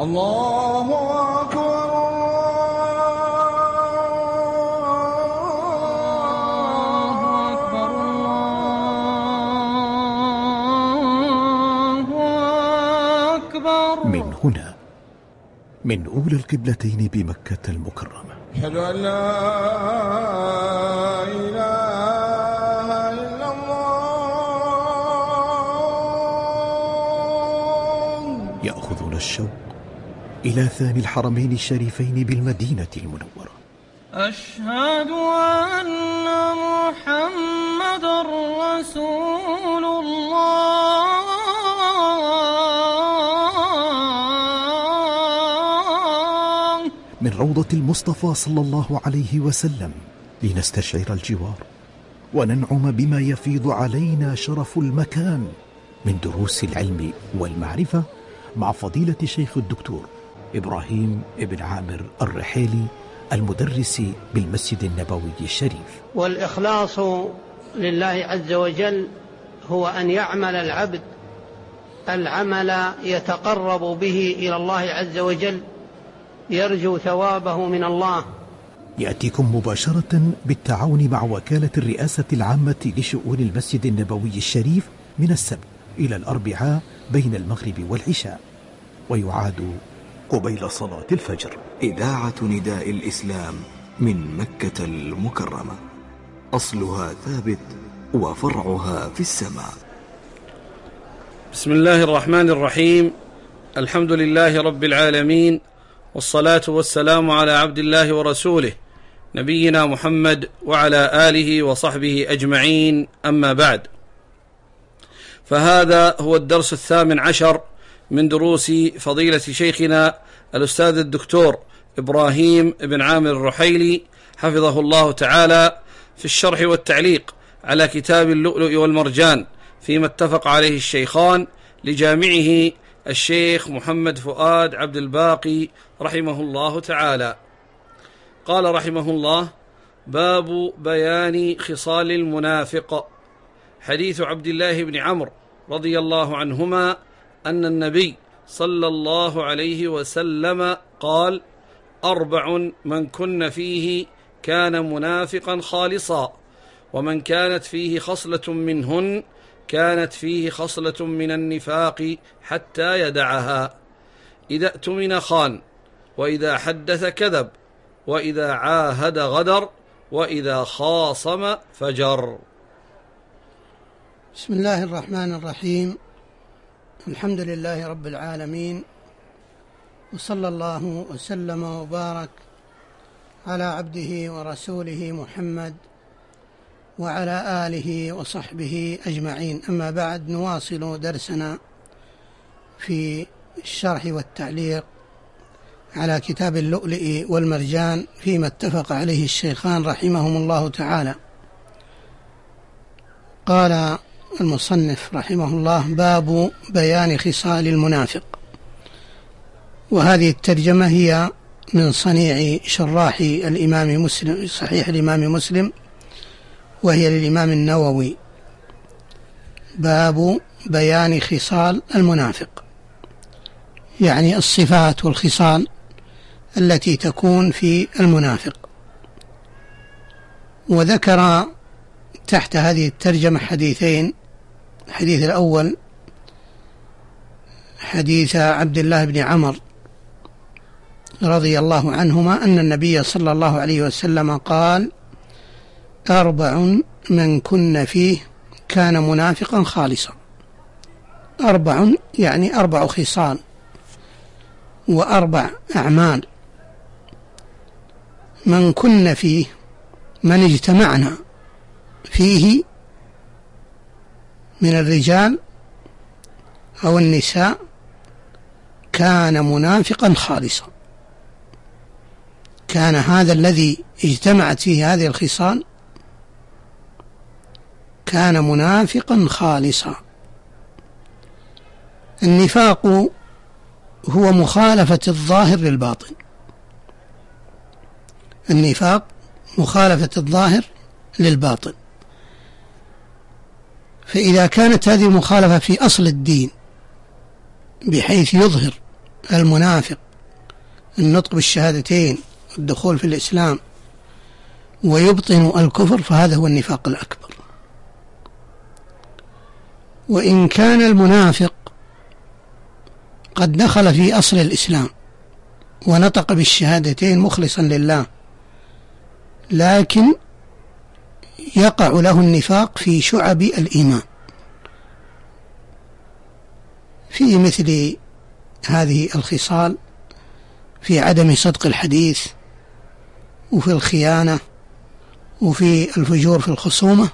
الله أكبر الله أكبر الله أكبر من هنا من أولى القبلتين بمكة المكرمة. أشهد أن لا إله إلا الله. يأخذنا الشوق إلى ثاني الحرمين الشريفين بالمدينة المنورة. أشهد أن محمد رسول الله. من روضة المصطفى صلى الله عليه وسلم لنستشعر الجوار وننعم بما يفيض علينا شرف المكان من دروس العلم والمعرفة مع فضيلة شيخ الدكتور إبراهيم ابن عامر الرحيلي المدرس بالمسجد النبوي الشريف. والإخلاص لله عز وجل هو أن يعمل العبد العمل يتقرب به إلى الله عز وجل يرجو ثوابه من الله. يأتيكم مباشرة بالتعاون مع وكالة الرئاسة العامة لشؤون المسجد النبوي الشريف من السبت إلى الأربعاء بين المغرب والعشاء. ويعاد قبيل صلاة الفجر. إذاعة نداء الإسلام من مكة المكرمة. أصلها ثابت وفرعها في السماء. بسم الله الرحمن الرحيم. الحمد لله رب العالمين والصلاة والسلام على عبد الله ورسوله نبينا محمد وعلى آله وصحبه أجمعين أما بعد. فهذا هو الدرس الثامن عشر من دروس فضيلة شيخنا الأستاذ الدكتور إبراهيم بن عامر الرحيلي حفظه الله تعالى في الشرح والتعليق على كتاب اللؤلؤ والمرجان فيما اتفق عليه الشيخان لجامعه الشيخ محمد فؤاد عبد الباقي رحمه الله تعالى. قال رحمه الله باب بيان خصال المنافق. حديث عبد الله بن عمرو رضي الله عنهما أن النبي صلى الله عليه وسلم قال أربع من كن فيه كان منافقا خالصا ومن كانت فيه خصلة منهن كانت فيه خصلة من النفاق حتى يدعها. إذا اؤتمن خان وإذا حدث كذب وإذا عاهد غدر وإذا خاصم فجر. بسم الله الرحمن الرحيم. الحمد لله رب العالمين وصلى الله وسلم وبارك على عبده ورسوله محمد وعلى آله وصحبه أجمعين. أما بعد نواصل درسنا في الشرح والتعليق على كتاب اللؤلؤ والمرجان فيما اتفق عليه الشيخان رحمهم الله تعالى. قال المصنف رحمه الله باب بيان خصال المنافق. وهذه الترجمة هي من صنيع شراح الإمام مسلم صحيح الإمام مسلم وهي للإمام النووي. باب بيان خصال المنافق. يعني الصفات والخصال التي تكون في المنافق. وذكر تحت هذه الترجمة حديثين الحديث الأول حديث عبد الله بن عمر رضي الله عنهما أن النبي صلى الله عليه وسلم قال أربع من كن فيه كان منافقا خالصا. أربع يعني أربع خصال وأربع أعمال. من كن فيه من اجتمعنا فيه من الرجال أو النساء كان منافقا خالصا. كان هذا الذي اجتمعت فيه هذه الخصال كان منافقا خالصا. النفاق هو مخالفة الظاهر للباطن. النفاق مخالفة الظاهر للباطن. فإذا كانت هذه المخالفة في أصل الدين بحيث يظهر المنافق النطق بالشهادتين الدخول في الإسلام ويبطن الكفر فهذا هو النفاق الأكبر. وإن كان المنافق قد دخل في أصل الإسلام ونطق بالشهادتين مخلصا لله لكن يقع له النفاق في شعب الإيمان. في مثل هذه الخصال في عدم صدق الحديث وفي الخيانة وفي الفجور في الخصومة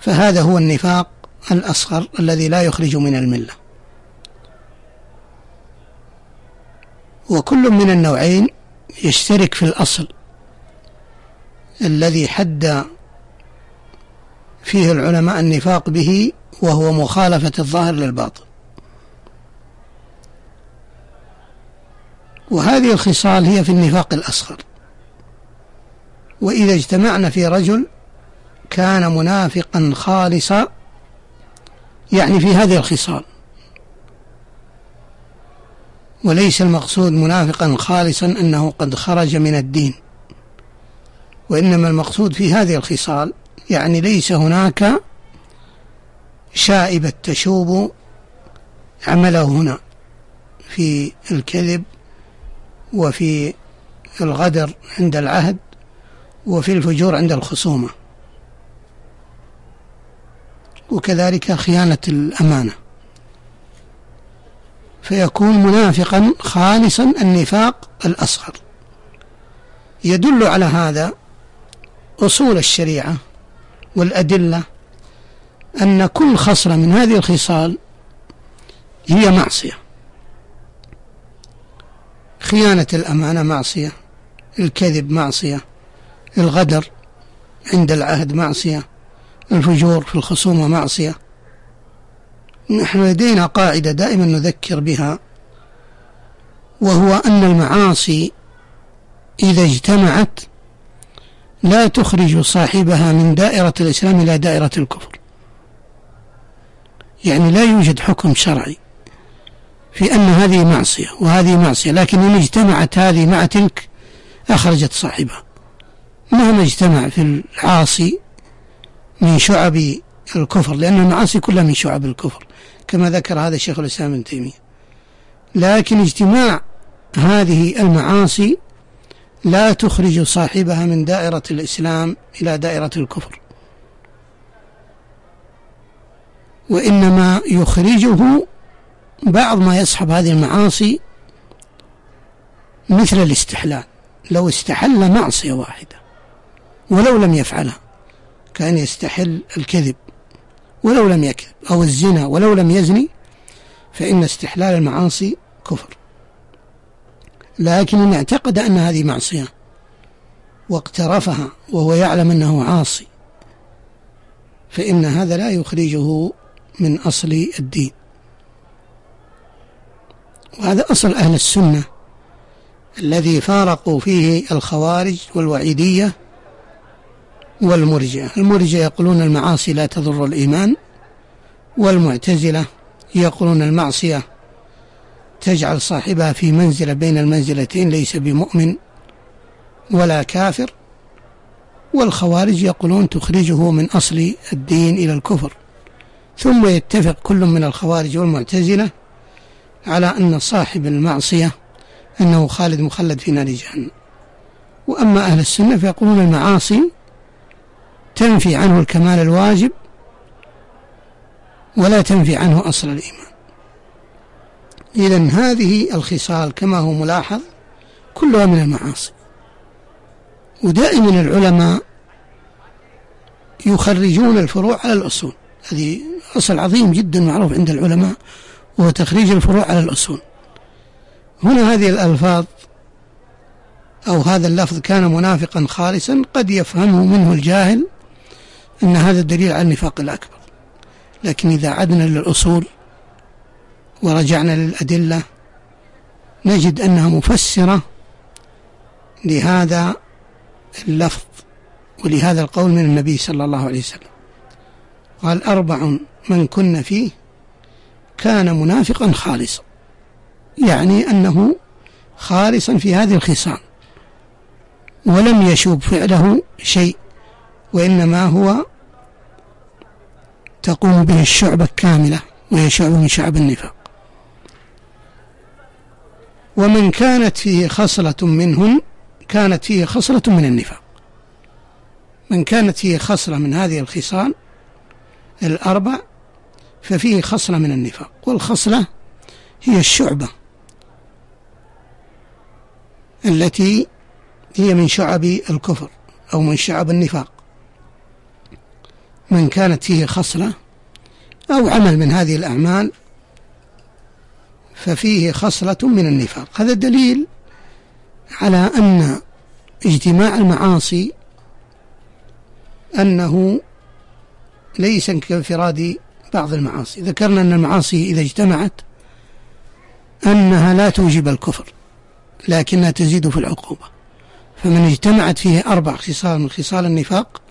فهذا هو النفاق الأصغر الذي لا يخرج من الملة. وكل من النوعين يشترك في الأصل الذي حد فيه العلماء النفاق به وهو مخالفة الظاهر للباطن. وهذه الخصال هي في النفاق الأصغر. وإذا اجتمعنا في رجل كان منافقا خالصا يعني في هذه الخصال. وليس المقصود منافقا خالصا أنه قد خرج من الدين وإنما المقصود في هذه الخصال يعني ليس هناك شائبة تشوب عمله هنا في الكذب وفي الغدر عند العهد وفي الفجور عند الخصومة. وكذلك خيانة الأمانة. فيكون منافقا خالصا النفاق الأصغر. يدل على هذا أصول الشريعة. والأدلة أن كل خصلة من هذه الخصال هي معصية. خيانة الأمانة معصية الكذب معصية الغدر عند العهد معصية الفجور في الخصومة معصية. نحن لدينا قاعدة دائما نذكر بها وهو أن المعاصي إذا اجتمعت لا تخرج صاحبها من دائرة الإسلام إلى دائرة الكفر. يعني لا يوجد حكم شرعي في أن هذه معصية وهذه معصية لكن إن اجتمعت هذه مع تلك أخرجت صاحبها. مهما اجتمع في العاصي من شعب الكفر لأن المعاصي كلها من شعب الكفر كما ذكر هذا الشيخ الإسلام ابن تيمية. لكن اجتماع هذه المعاصي لا تخرج صاحبها من دائرة الإسلام إلى دائرة الكفر. وإنما يخرجه بعض ما يصحب هذه المعاصي مثل الاستحلال. لو استحل معصية واحدة ولو لم يفعلها كان يستحل الكذب ولو لم يكذب أو الزنا ولو لم يزني فإن استحلال المعاصي كفر. لكن إن اعتقد أن هذه معصية واقترفها وهو يعلم أنه عاصي فإن هذا لا يخرجه من أصل الدين. وهذا أصل أهل السنة الذي فارقوا فيه الخوارج والوعيدية والمرجئة. المرجئة يقولون المعاصي لا تضر الإيمان والمعتزلة يقولون المعصية تجعل صاحبها في منزلة بين المنزلتين ليس بمؤمن ولا كافر. والخوارج يقولون تخرجه من أصل الدين إلى الكفر. ثم يتفق كل من الخوارج والمعتزلة على أن صاحب المعصية أنه خالد مخلد في نار جهنم. وأما أهل السنة فيقولون المعاصي تنفي عنه الكمال الواجب ولا تنفي عنه أصل الإيمان. إذا هذه الخصال كما هو ملاحظ كلها من المعاصي. ودائما العلماء يخرجون الفروع على الأصول. هذه أصل عظيم جدا معروف عند العلماء وهو تخريج الفروع على الأصول. هنا هذه الألفاظ أو هذا اللفظ كان منافقا خالصا قد يفهمه منه الجاهل أن هذا دليل على النفاق الأكبر. لكن إذا عدنا للأصول ورجعنا للأدلة نجد أنها مفسرة لهذا اللفظ ولهذا القول من النبي صلى الله عليه وسلم. قال أربع من كن فيه كان منافقا خالصا يعني أنه خالصا في هذه الخصال ولم يشوب فعله شيء وإنما هو تقوم به الشعبة كاملة وهي شعبة من شعب النفاق. ومن كانت فيه خصلة منهن كانت فيه خصلة من النفاق. من كانت فيه خصلة من هذه الخصال الأربع ففيه خصلة من النفاق. والخصلة هي الشعبة التي هي من شعب الكفر أو من شعب النفاق. من كانت فيه خصلة أو عمل من هذه الأعمال ففيه خصلة من النفاق. هذا دليل على أن اجتماع المعاصي أنه ليس كانفراد بعض المعاصي. ذكرنا أن المعاصي إذا اجتمعت أنها لا توجب الكفر لكنها تزيد في العقوبة. فمن اجتمعت فيه أربع خصال من خصال النفاق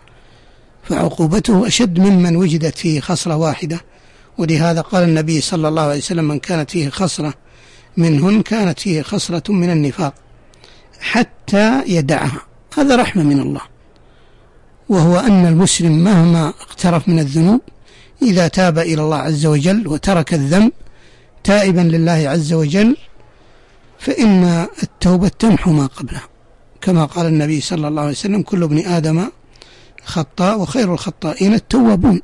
فعقوبته أشد ممن وجدت فيه خصلة واحدة ولهذا قال النبي صلى الله عليه وسلم من كانت فيه خصلة منهن كانت فيه خصلة من النفاق حتى يدعها. هذا رحمة من الله. وهو أن المسلم مهما اقترف من الذنوب إذا تاب إلى الله عز وجل وترك الذنب تائبا لله عز وجل فإن التوبة تمحو ما قبلها. كما قال النبي صلى الله عليه وسلم كل ابن آدم خطاء وخير الخطائين التوابون.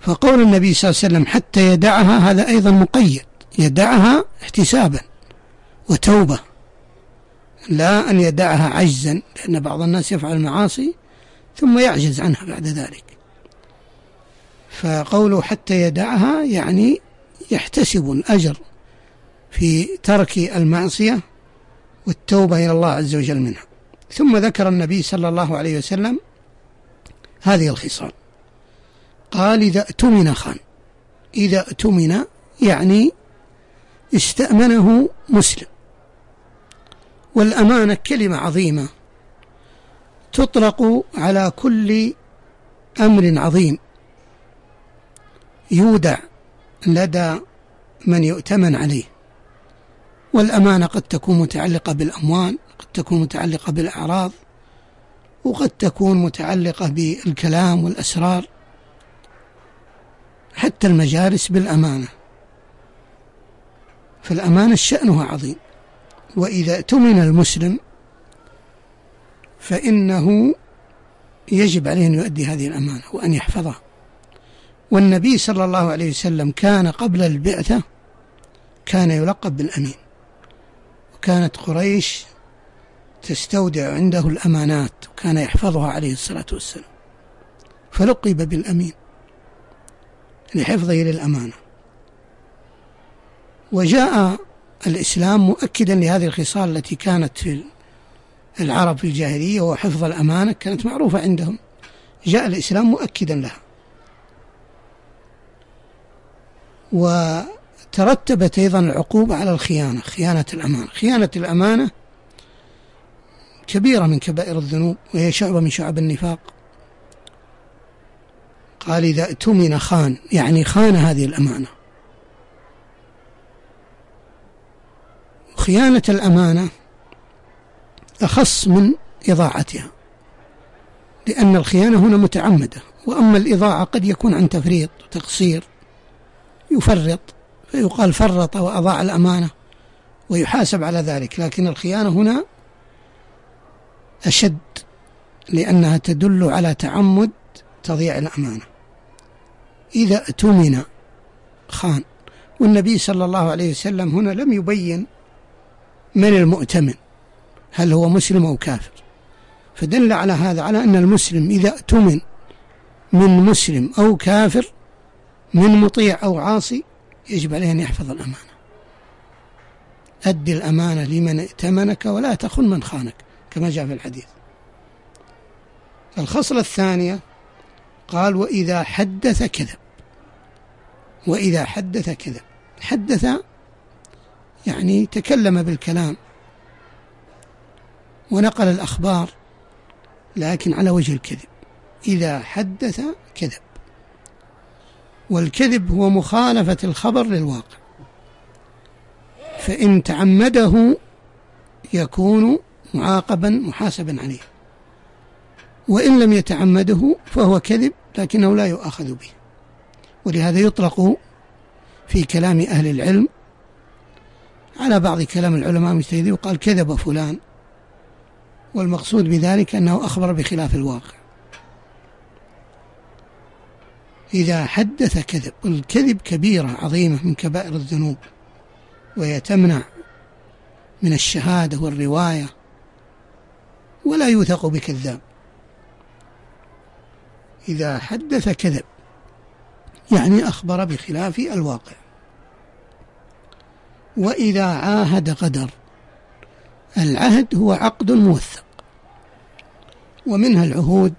فقول النبي صلى الله عليه وسلم حتى يدعها هذا أيضا مقيد. يدعها احتسابا وتوبة. لا أن يدعها عجزا لأن بعض الناس يفعل المعاصي ثم يعجز عنها بعد ذلك. فقوله حتى يدعها يعني يحتسب الأجر في ترك المعصية والتوبة إلى الله عز وجل منها. ثم ذكر النبي صلى الله عليه وسلم هذه الخصال. قال إذا أؤتمن خان. إذا أؤتمن يعني استأمنه مسلم. والأمانة كلمة عظيمة تطلق على كل أمر عظيم. يودع لدى من يؤتمن عليه. والأمانة قد تكون متعلقة بالأموال قد تكون متعلقة بالأعراض وقد تكون متعلقة بالكلام والأسرار. حتى المجالس بالأمانة. فالأمانة شأنها عظيم. وإذا اؤتمن المسلم فإنه يجب عليه أن يؤدي هذه الأمانة وأن يحفظها. والنبي صلى الله عليه وسلم كان قبل البعثة كان يلقب بالأمين. وكانت قريش تستودع عنده الأمانات وكان يحفظها عليه الصلاة والسلام. فلقب بالأمين. لحفظه للأمانة. وجاء الإسلام مؤكدا لهذه الخصال التي كانت في العرب في الجاهلية وحفظ الأمانة كانت معروفة عندهم. جاء الإسلام مؤكدا لها. وترتبت أيضا العقوبة على الخيانة خيانة الأمانة. خيانة الأمانة كبيرة من كبائر الذنوب وهي شعبة من شعب النفاق. قال إذا اؤتمن خان يعني خان هذه الأمانة. خيانة الأمانة أخص من إضاعتها لأن الخيانة هنا متعمدة وأما الإضاعة قد يكون عن تفريط وتقصير يفرط فيقال فرط وأضاع الأمانة ويحاسب على ذلك لكن الخيانة هنا أشد لأنها تدل على تعمد تضييع الأمانة. إذا اؤتمن. خان. والنبي صلى الله عليه وسلم هنا لم يبين من المؤتمن. هل هو مسلم أو كافر. فدل على هذا على أن المسلم إذا اؤتمن من مسلم أو كافر من مطيع أو عاصي يجب عليه أن يحفظ الأمانة. أدي الأمانة لمن ائتمنك ولا تخن من خانك كما جاء في الحديث. الخصلة الثانية قال وإذا حدث كذب. وإذا حدث كذب حدث يعني تكلم بالكلام ونقل الأخبار لكن على وجه الكذب. إذا حدث كذب. والكذب هو مخالفة الخبر للواقع. فإن تعمده يكون معاقبا محاسبا عليه. وإن لم يتعمده فهو كذب لكنه لا يؤاخذ به. ولهذا يطلق في كلام أهل العلم على بعض كلام العلماء المجتهدين وقال كذب فلان والمقصود بذلك أنه أخبر بخلاف الواقع. إذا حدث كذب الكذب كبيرة عظيمة من كبائر الذنوب وهي تمنع من الشهادة والرواية ولا يوثق بكذاب. إذا حدث كذب يعني أخبر بخلاف الواقع. وإذا عاهد غدر العهد هو عقد موثق. ومنها العهود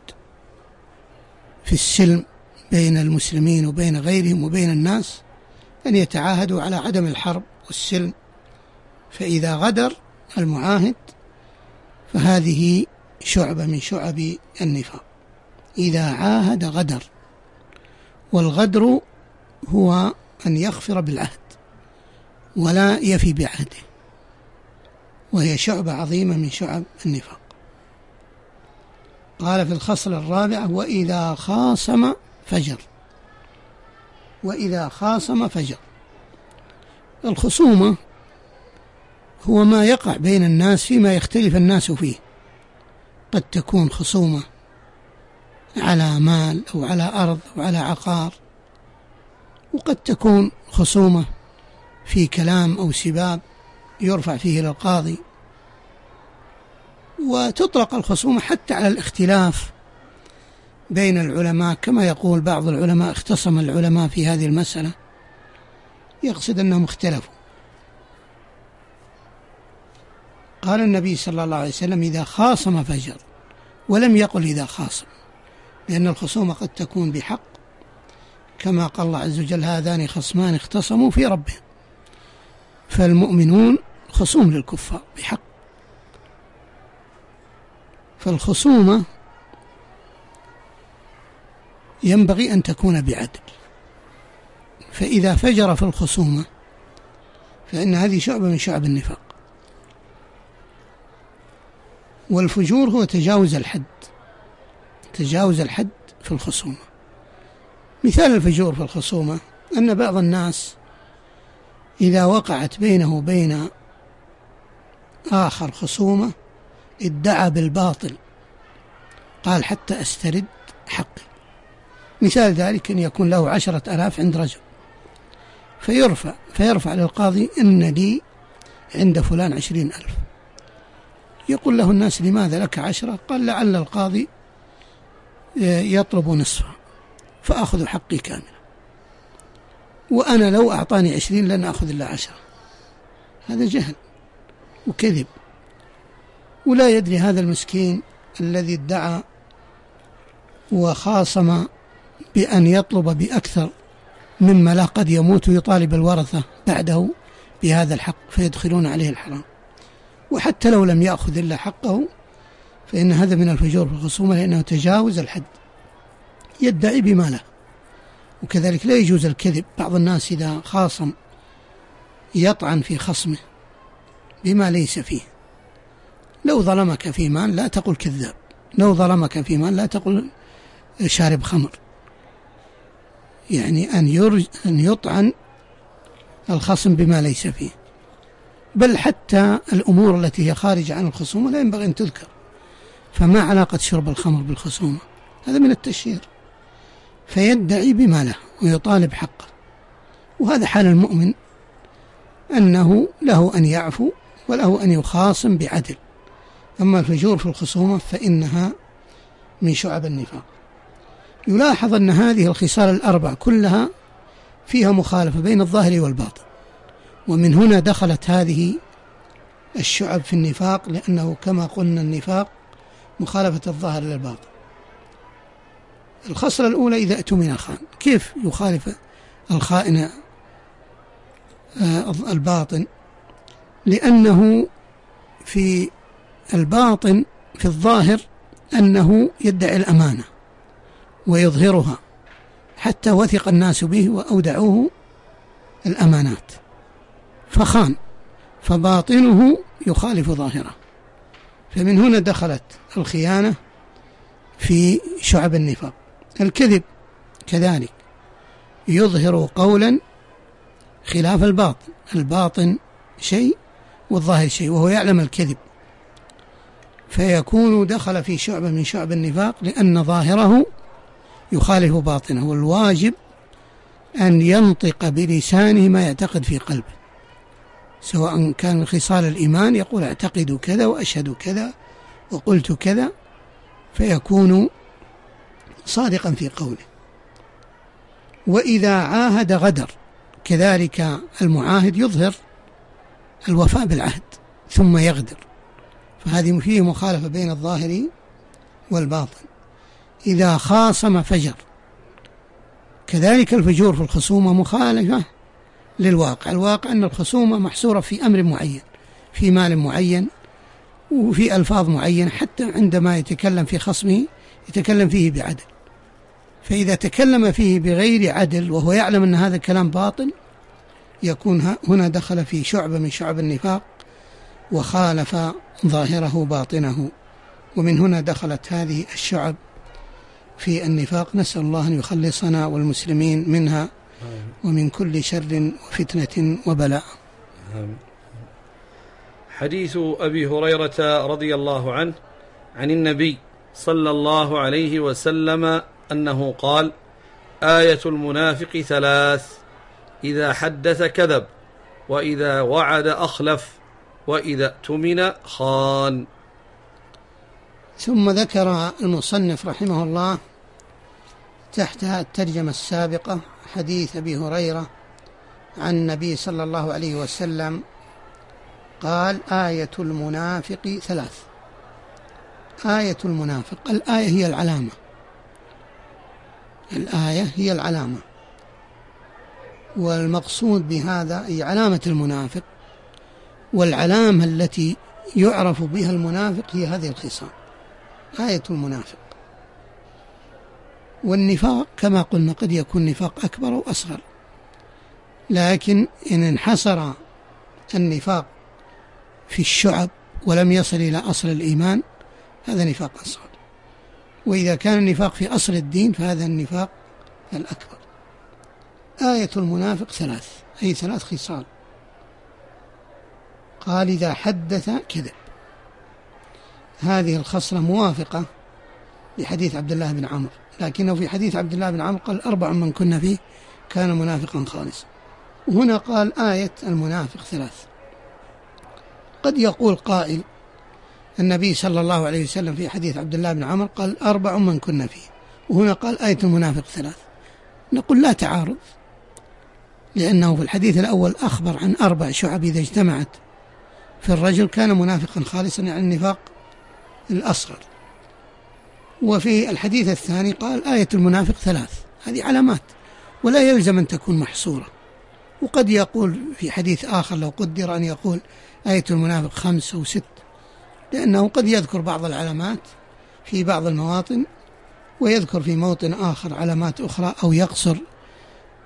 في السلم بين المسلمين وبين غيرهم وبين الناس أن يتعاهدوا على عدم الحرب والسلم. فإذا غدر المعاهد فهذه شعبة من شعب النفاق. إذا عاهد غدر والغدر هو أن يغفر بالعهد ولا يفي بعهده وهي شعبة عظيمة من شعب النفاق. قال في الخصل الرابع وإذا خاصم فجر. وإذا خاصم فجر. الخصومة هو ما يقع بين الناس فيما يختلف الناس فيه. قد تكون خصومة على مال أو على أرض أو على عقار. وقد تكون خصومة في كلام أو سباب يرفع فيه إلى القاضي وتطلق الخصومة حتى على الاختلاف بين العلماء كما يقول بعض العلماء اختصم العلماء في هذه المسألة. يقصد أنهم اختلفوا. قال النبي صلى الله عليه وسلم إذا خاصم فجر. ولم يقل إذا خاصم. لأن الخصومة قد تكون بحق. كما قال الله عز وجل هذان خصمان اختصموا في ربهم. فالمؤمنون خصوم للكفار بحق. فالخصومة ينبغي أن تكون بعدل. فإذا فجر في الخصومة فإن هذه شعبة من شعب النفاق. والفجور هو تجاوز الحد. تجاوز الحد في الخصومة. مثال الفجور في الخصومة أن بعض الناس إذا وقعت بينه وبين آخر خصومة ادعى بالباطل قال حتى أسترد حقي. مثال ذلك أن يكون له عشرة ألاف عند رجل فيرفع فيرفع للقاضي إن لي عند فلان عشرين ألف. يقول له الناس لماذا لك عشرة؟ قال لعل القاضي يطلب نصفه فأخذ حقي كاملا وأنا لو أعطاني عشرين لن أخذ إلا عشرة. هذا جهل وكذب. ولا يدري هذا المسكين الذي ادعى وخاصم بأن يطلب بأكثر مما لا قد يموت ويطالب الورثة بعده بهذا الحق فيدخلون عليه الحرام. وحتى لو لم يأخذ إلا حقه فإن هذا من الفجور في الخصومة لأنه تجاوز الحد يدعي بما له. وكذلك لا يجوز الكذب. بعض الناس إذا خاصم يطعن في خصمه بما ليس فيه. لو ظلمك في مال لا تقل كذاب. لو ظلمك في مال لا تقل شارب خمر. يعني أن, يرج أن يطعن الخصم بما ليس فيه. بل حتى الأمور التي هي خارجة عن الخصومة لا ينبغي أن تذكر. فما علاقة شرب الخمر بالخصومة. هذا من التشهير. فيدعي بما له ويطالب حقه. وهذا حال المؤمن أنه له أن يعفو وله أن يخاصم بعدل. أما الفجور في الخصومة فإنها من شعب النفاق. يلاحظ أن هذه الخصال الأربع كلها فيها مخالفة بين الظاهر والباطن. ومن هنا دخلت هذه الشعب في النفاق لأنه كما قلنا النفاق مخالفة الظاهر للباطن. الخصلة الأولى إذا اؤتمن خان كيف يخالف الخائن آه، الباطن؟ لأنه في الباطن في الظاهر أنه يدعي الأمانة ويظهرها حتى وثق الناس به وأودعوه الأمانات. فخان فباطنه يخالف ظاهره. فمن هنا دخلت الخيانة في شعب النفاق. الكذب كذلك يظهر قولا خلاف الباطن الباطن شيء والظاهر شيء وهو يعلم الكذب. فيكون دخل في شعبة من شعب النفاق لأن ظاهره يخالف باطنه. والواجب أن ينطق بلسانه ما يعتقد في قلبه. سواء كان خصال الإيمان يقول أعتقد كذا وأشهد كذا وقلت كذا فيكون صادقا في قوله. وإذا عاهد غدر كذلك المعاهد يظهر الوفاء بالعهد ثم يغدر. فهذه فيه مخالفة بين الظاهر والباطن. إذا خاصم فجر كذلك الفجور في الخصومة مخالفة للواقع. الواقع أن الخصومة محصورة في أمر معين في مال معين وفي ألفاظ معينة حتى عندما يتكلم في خصمه يتكلم فيه بعدل. فإذا تكلم فيه بغير عدل وهو يعلم أن هذا الكلام باطل يكون هنا دخل في شعبة من شعب النفاق وخالف ظاهره باطنه. ومن هنا دخلت هذه الشعب في النفاق. نسأل الله أن يخلصنا والمسلمين منها. ومن كل شر وفتنة وبلاء. حديث أبي هريرة رضي الله عنه عن النبي صلى الله عليه وسلم أنه قال آية المنافق ثلاث إذا حدث كذب وإذا وعد أخلف وإذا اؤتمن خان. ثم ذكر المصنف رحمه الله تحت الترجمة السابقة حديث أبي هريرة عن النبي صلى الله عليه وسلم قال آية المنافق ثلاث. آية المنافق الآية هي العلامة. الآية هي العلامة. والمقصود بهذا هي علامة المنافق والعلامة التي يعرف بها المنافق هي هذه الخصال آية المنافق. والنفاق كما قلنا قد يكون نفاق أكبر أو أصغر. لكن إن انحصر النفاق في الشعب ولم يصل إلى أصل الإيمان هذا نفاق أصغر. وإذا كان النفاق في أصل الدين فهذا النفاق الأكبر. آية المنافق ثلاث أي ثلاث خصال. قال إذا حدث كذب. هذه الخصلة موافقة لحديث عبد الله بن عمرو. لكنه في حديث عبد الله بن عمرو قال أربع من كنا فيه كان منافقا خالصا. وهنا قال آية المنافق ثلاث. قد يقول قائل النبي صلى الله عليه وسلم في حديث عبد الله بن عمر قال أربع من كنا فيه. وهنا قال آية المنافق ثلاث. نقول لا تعارض لأنه في الحديث الأول أخبر عن أربع شعب إذا اجتمعت في الرجل كان منافقا خالصا يعني النفاق الأصغر. وفي الحديث الثاني قال آية المنافق ثلاث هذه علامات ولا يلزم أن تكون محصورة. وقد يقول في حديث آخر لو قدر أن يقول آية المنافق خمس أو ست لأنه قد يذكر بعض العلامات في بعض المواطن ويذكر في موطن آخر علامات أخرى أو يقصر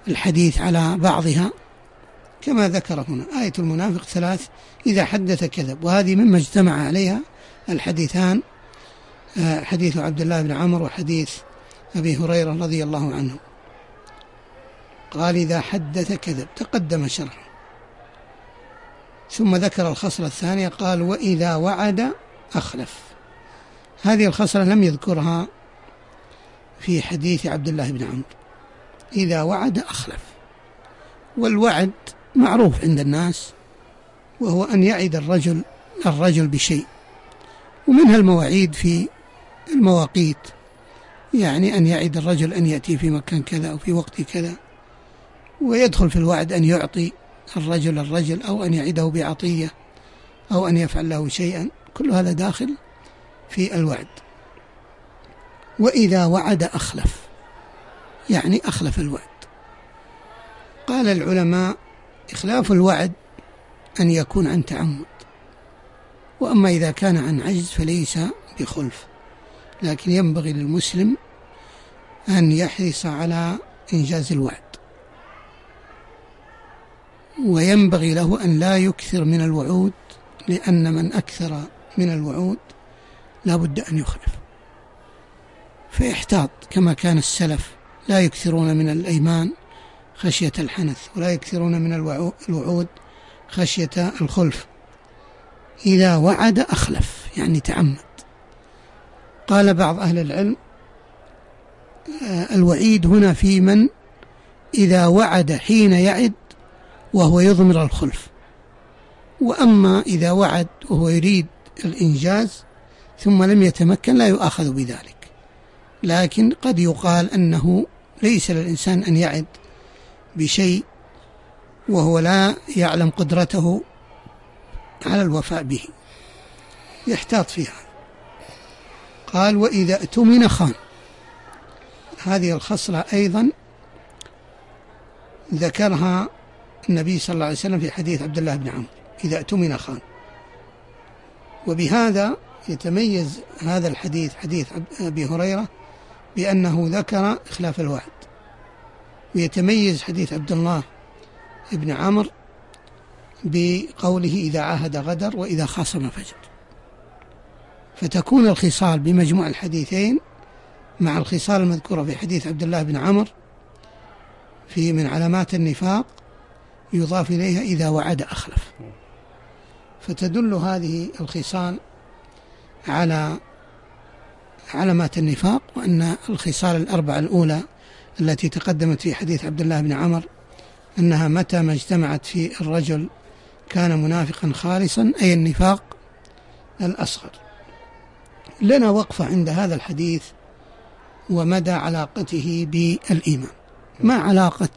الحديث على بعضها. كما ذكر هنا آية المنافق ثلاث إذا حدث كذب وهذه مما اجتمع عليها الحديثان حديث عبد الله بن عمر وحديث أبي هريرة رضي الله عنه. قال إذا حدث كذب. تقدم شرحه. ثم ذكر الخصلة الثانية قال وإذا وعد أخلف. هذه الخصلة لم يذكرها في حديث عبد الله بن عمرو إذا وعد أخلف. والوعد معروف عند الناس وهو أن يعد الرجل الرجل بشيء. ومنها المواعيد في المواقيت. يعني أن يعد الرجل أن يأتي في مكان كذا أو في وقت كذا ويدخل في الوعد أن يعطي الرجل الرجل أو أن يعده بعطية أو أن يفعل له شيئا. كل هذا داخل في الوعد. وإذا وعد أخلف يعني أخلف الوعد. قال العلماء إخلاف الوعد أن يكون عن تعمد وأما إذا كان عن عجز فليس بخلف. لكن ينبغي للمسلم أن يحرص على إنجاز الوعد. وينبغي له أن لا يكثر من الوعود لأن من أكثر من الوعود لا بد أن يخلف. فيحتاط كما كان السلف لا يكثرون من الأيمان خشية الحنث ولا يكثرون من الوعود خشية الخلف. إذا وعد أخلف يعني تعمد. قال بعض أهل العلم آه، الوعيد هنا في من؟ إذا وعد حين يعد وهو يضمر الخلف. وأما إذا وعد وهو يريد الإنجاز ثم لم يتمكن لا يؤاخذ بذلك. لكن قد يقال أنه ليس للإنسان أن يعد بشيء وهو لا يعلم قدرته على الوفاء به. يحتاط فيها. قال وإذا اؤتمن خان. هذه الخصلة أيضا ذكرها النبي صلى الله عليه وسلم في حديث عبد الله بن عمرو إذا اؤتمن خان. وبهذا يتميز هذا الحديث حديث أبي هريرة بأنه ذكر إخلاف الوعد. ويتميز حديث عبد الله بن عمرو بقوله إذا عاهد غدر وإذا خاصم فجر. فتكون الخصال بمجموع الحديثين مع الخصال المذكورة في حديث عبد الله بن عمرو في من علامات النفاق يضاف إليها إذا وعد أخلف. فتدل هذه الخصال على علامات النفاق وأن الخصال الأربعة الأولى التي تقدمت في حديث عبد الله بن عمر أنها متى ما اجتمعت في الرجل كان منافقا خالصا أي النفاق الأصغر. لنا وقفة عند هذا الحديث ومدى علاقته بالإيمان. ما علاقة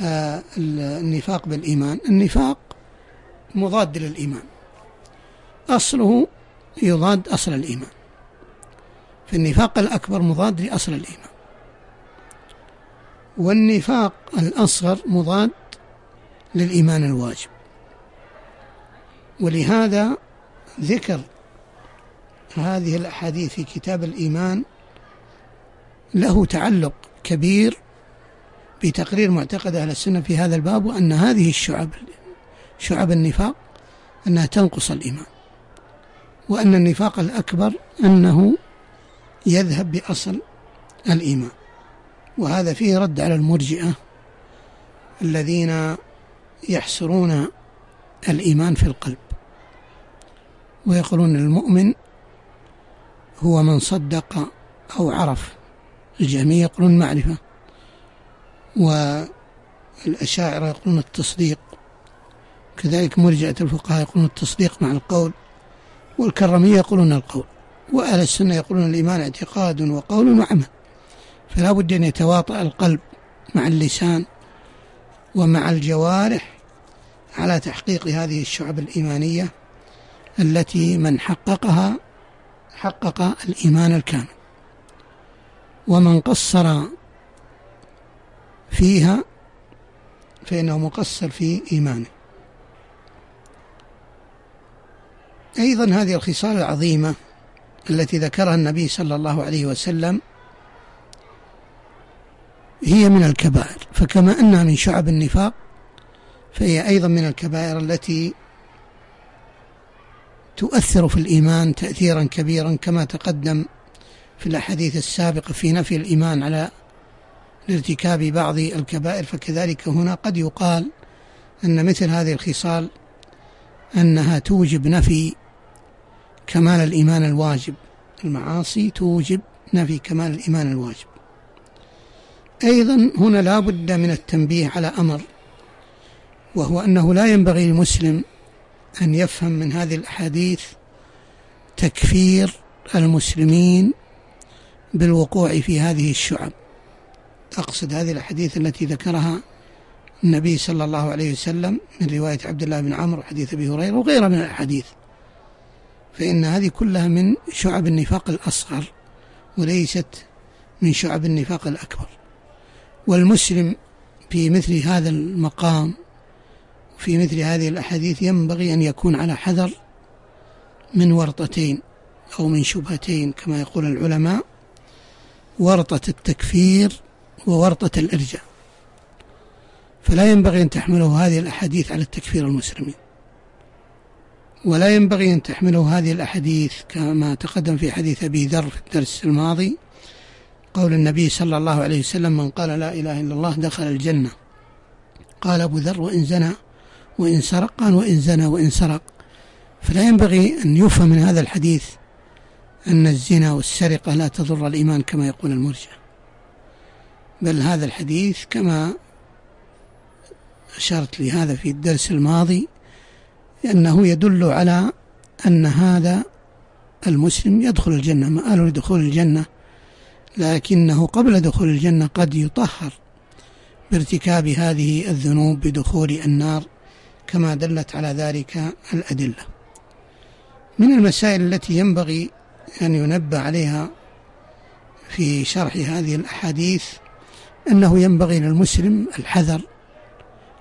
آه، النفاق بالإيمان؟ النفاق مضاد للإيمان. أصله يضاد أصل الإيمان. فالنفاق الأكبر مضاد لأصل الإيمان. والنفاق الأصغر مضاد للإيمان الواجب. ولهذا ذكر هذه الأحاديث في كتاب الإيمان له تعلق كبير بتقرير معتقد أهل السنة في هذا الباب وأن هذه الشعب شعب النفاق أنها تنقص الإيمان وأن النفاق الأكبر أنه يذهب بأصل الإيمان وهذا فيه رد على المرجئة الذين يحصرون الإيمان في القلب ويقولون المؤمن هو من صدق أو عرف. الجميع يقولون معرفة. والأشاعرة يقولون التصديق. كذلك مرجعة الفقهاء يقولون التصديق مع القول. والكرمية يقولون القول. وأهل السنة يقولون الإيمان اعتقاد وقول وعمل. فلا بد أن يتواطأ القلب مع اللسان ومع الجوارح على تحقيق هذه الشعب الإيمانية التي من حققها حقق الإيمان الكامل. ومن قصر فيها فإنه مقصر في إيمانه. أيضا هذه الخصال العظيمة التي ذكرها النبي صلى الله عليه وسلم هي من الكبائر. فكما أنها من شعب النفاق فهي أيضا من الكبائر التي تؤثر في الإيمان تأثيرا كبيرا كما تقدم في الأحاديث السابقة في نفي الإيمان على لارتكاب بعض الكبائر فكذلك هنا قد يقال أن مثل هذه الخصال أنها توجب نفي كمال الإيمان الواجب. المعاصي توجب نفي كمال الإيمان الواجب. أيضا هنا لا بد من التنبيه على أمر وهو أنه لا ينبغي للمسلم أن يفهم من هذه الأحاديث تكفير المسلمين بالوقوع في هذه الشعب. أقصد هذه الأحاديث التي ذكرها النبي صلى الله عليه وسلم من رواية عبد الله بن عمرو وحديث أبي هريرة وغيرها من الأحاديث. فإن هذه كلها من شعب النفاق الأصغر وليست من شعب النفاق الأكبر. والمسلم في مثل هذا المقام في مثل هذه الأحاديث ينبغي أن يكون على حذر من ورطتين أو من شبهتين كما يقول العلماء ورطة التكفير وورطة الإرجاء. فلا ينبغي أن تحمله هذه الأحاديث على التكفير المسلمين. ولا ينبغي أن تحمله هذه الأحاديث كما تقدم في حديث أبي ذر في الدرس الماضي قول النبي صلى الله عليه وسلم من قال لا إله إلا الله دخل الجنة. قال أبو ذر وإن زنى وإن سرق قال وإن زنى وإن سرق. فلا ينبغي أن يفهم من هذا الحديث أن الزنا والسرقة لا تضر الإيمان كما يقول المرجع. بل هذا الحديث كما أشرت لهذا في الدرس الماضي لأنه يدل على أن هذا المسلم يدخل الجنة. مآل لدخول الجنة؟ لكنه قبل دخول الجنة قد يطهر بارتكاب هذه الذنوب بدخول النار. كما دلت على ذلك الأدلة. من المسائل التي ينبغي أن ينبه عليها في شرح هذه الأحاديث أنه ينبغي للمسلم الحذر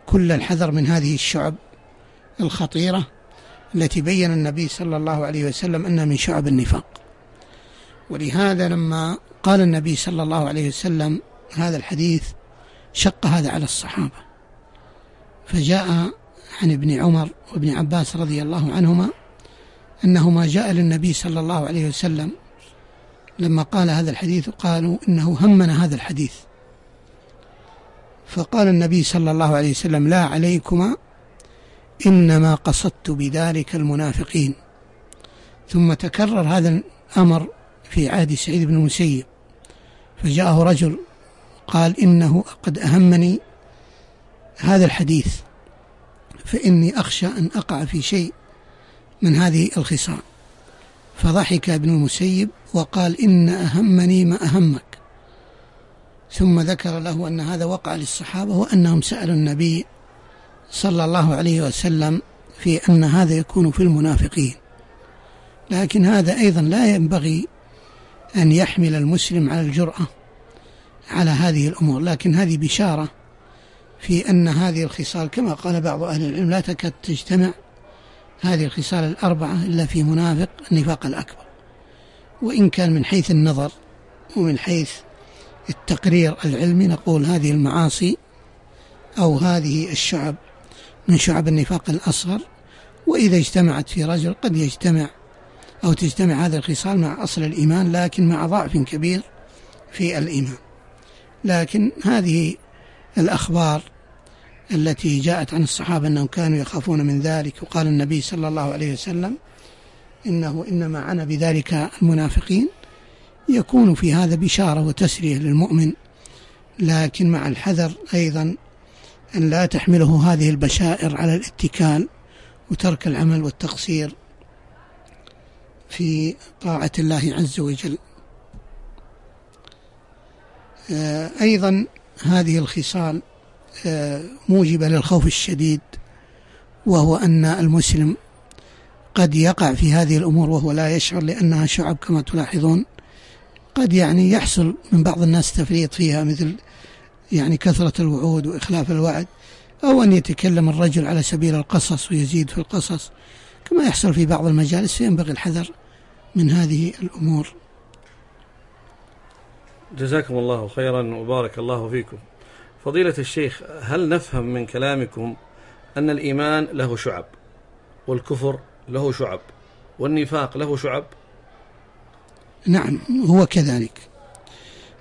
كل الحذر من هذه الشعب الخطيرة التي بين النبي صلى الله عليه وسلم أنها من شعب النفاق. ولهذا لما قال النبي صلى الله عليه وسلم هذا الحديث شق هذا على الصحابة. فجاء عن ابن عمر وابن عباس رضي الله عنهما أنهما جاء للنبي صلى الله عليه وسلم لما قال هذا الحديث قالوا إنه همنا هذا الحديث. فقال النبي صلى الله عليه وسلم لا عليكما إنما قصدت بذلك المنافقين. ثم تكرر هذا الأمر في عهد سعيد بن المسيب. فجاءه رجل قال إنه قد أهمني هذا الحديث. فإني أخشى أن أقع في شيء من هذه الخصال. فضحك ابن المسيب وقال إن أهمني ما أهمك. ثم ذكر له أن هذا وقع للصحابة وأنهم سألوا النبي صلى الله عليه وسلم في أن هذا يكون في المنافقين. لكن هذا أيضا لا ينبغي أن يحمل المسلم على الجرأة على هذه الأمور. لكن هذه بشارة في أن هذه الخصال كما قال بعض أهل العلم لا تكاد تجتمع هذه الخصال الأربعة إلا في منافق النفاق الأكبر. وإن كان من حيث النظر ومن حيث التقرير العلمي نقول هذه المعاصي أو هذه الشعب من شعب النفاق الأصغر وإذا اجتمعت في رجل قد يجتمع أو تجتمع هذه الخصال مع أصل الإيمان لكن مع ضعف كبير في الإيمان. لكن هذه الأخبار التي جاءت عن الصحابة أنهم كانوا يخافون من ذلك. وقال النبي صلى الله عليه وسلم إنه إنما عنا بذلك المنافقين. يكون في هذا بشارة وتسرية للمؤمن لكن مع الحذر أيضا أن لا تحمله هذه البشائر على الاتكال وترك العمل والتقصير في طاعة الله عز وجل. آه، أيضا هذه الخصال موجبة للخوف الشديد وهو أن المسلم قد يقع في هذه الأمور وهو لا يشعر لأنها شعب كما تلاحظون. قد يعني يحصل من بعض الناس تفريط فيها مثل يعني كثرة الوعود وإخلاف الوعد أو أن يتكلم الرجل على سبيل القصص ويزيد في القصص. كما يحصل في بعض المجالس فينبغي الحذر من هذه الأمور. جزاكم الله خيرا وبارك الله فيكم. فضيلة الشيخ هل نفهم من كلامكم أن الإيمان له شعب والكفر له شعب والنفاق له شعب؟ نعم هو كذلك.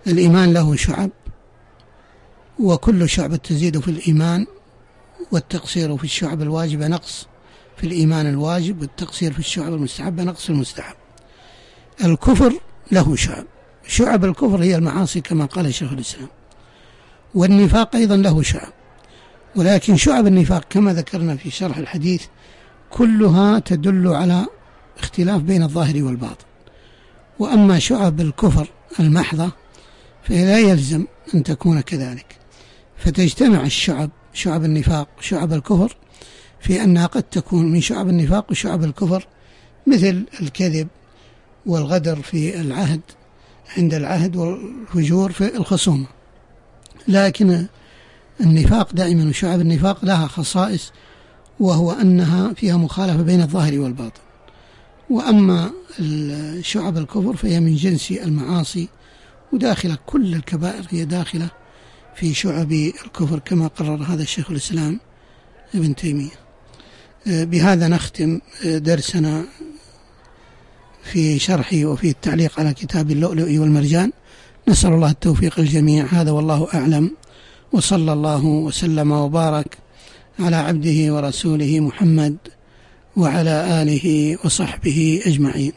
الإيمان له شعب وكل شعبة تزيد في الإيمان والتقصير في الشعب الواجبة نقص في الإيمان الواجب والتقصير في الشعب المستحبة نقص المستحب. الكفر له شعب شعب الكفر هي المعاصي كما قال شيخ الإسلام. والنفاق أيضا له شعب. ولكن شعب النفاق كما ذكرنا في شرح الحديث كلها تدل على اختلاف بين الظاهر والباطن. وأما شعب الكفر المحضة فلا يلزم أن تكون كذلك. فتجتمع الشعب شعب النفاق شعب الكفر في أنها قد تكون من شعب النفاق وشعب الكفر مثل الكذب والغدر في العهد عند العهد والفجور في الخصومة. لكن النفاق دائما وشعب النفاق لها خصائص وهو أنها فيها مخالفة بين الظاهر والباطن. وأما شعب الكفر فهي من جنس المعاصي وداخلة كل الكبائر هي داخلة في شعب الكفر كما قرر هذا الشيخ الإسلام ابن تيمية. بهذا نختم درسنا في شرح وفي التعليق على كتاب اللؤلؤ والمرجان. نسأل الله التوفيق الجميع هذا والله أعلم. وصلى الله وسلم وبارك على عبده ورسوله محمد وعلى آله وصحبه أجمعين.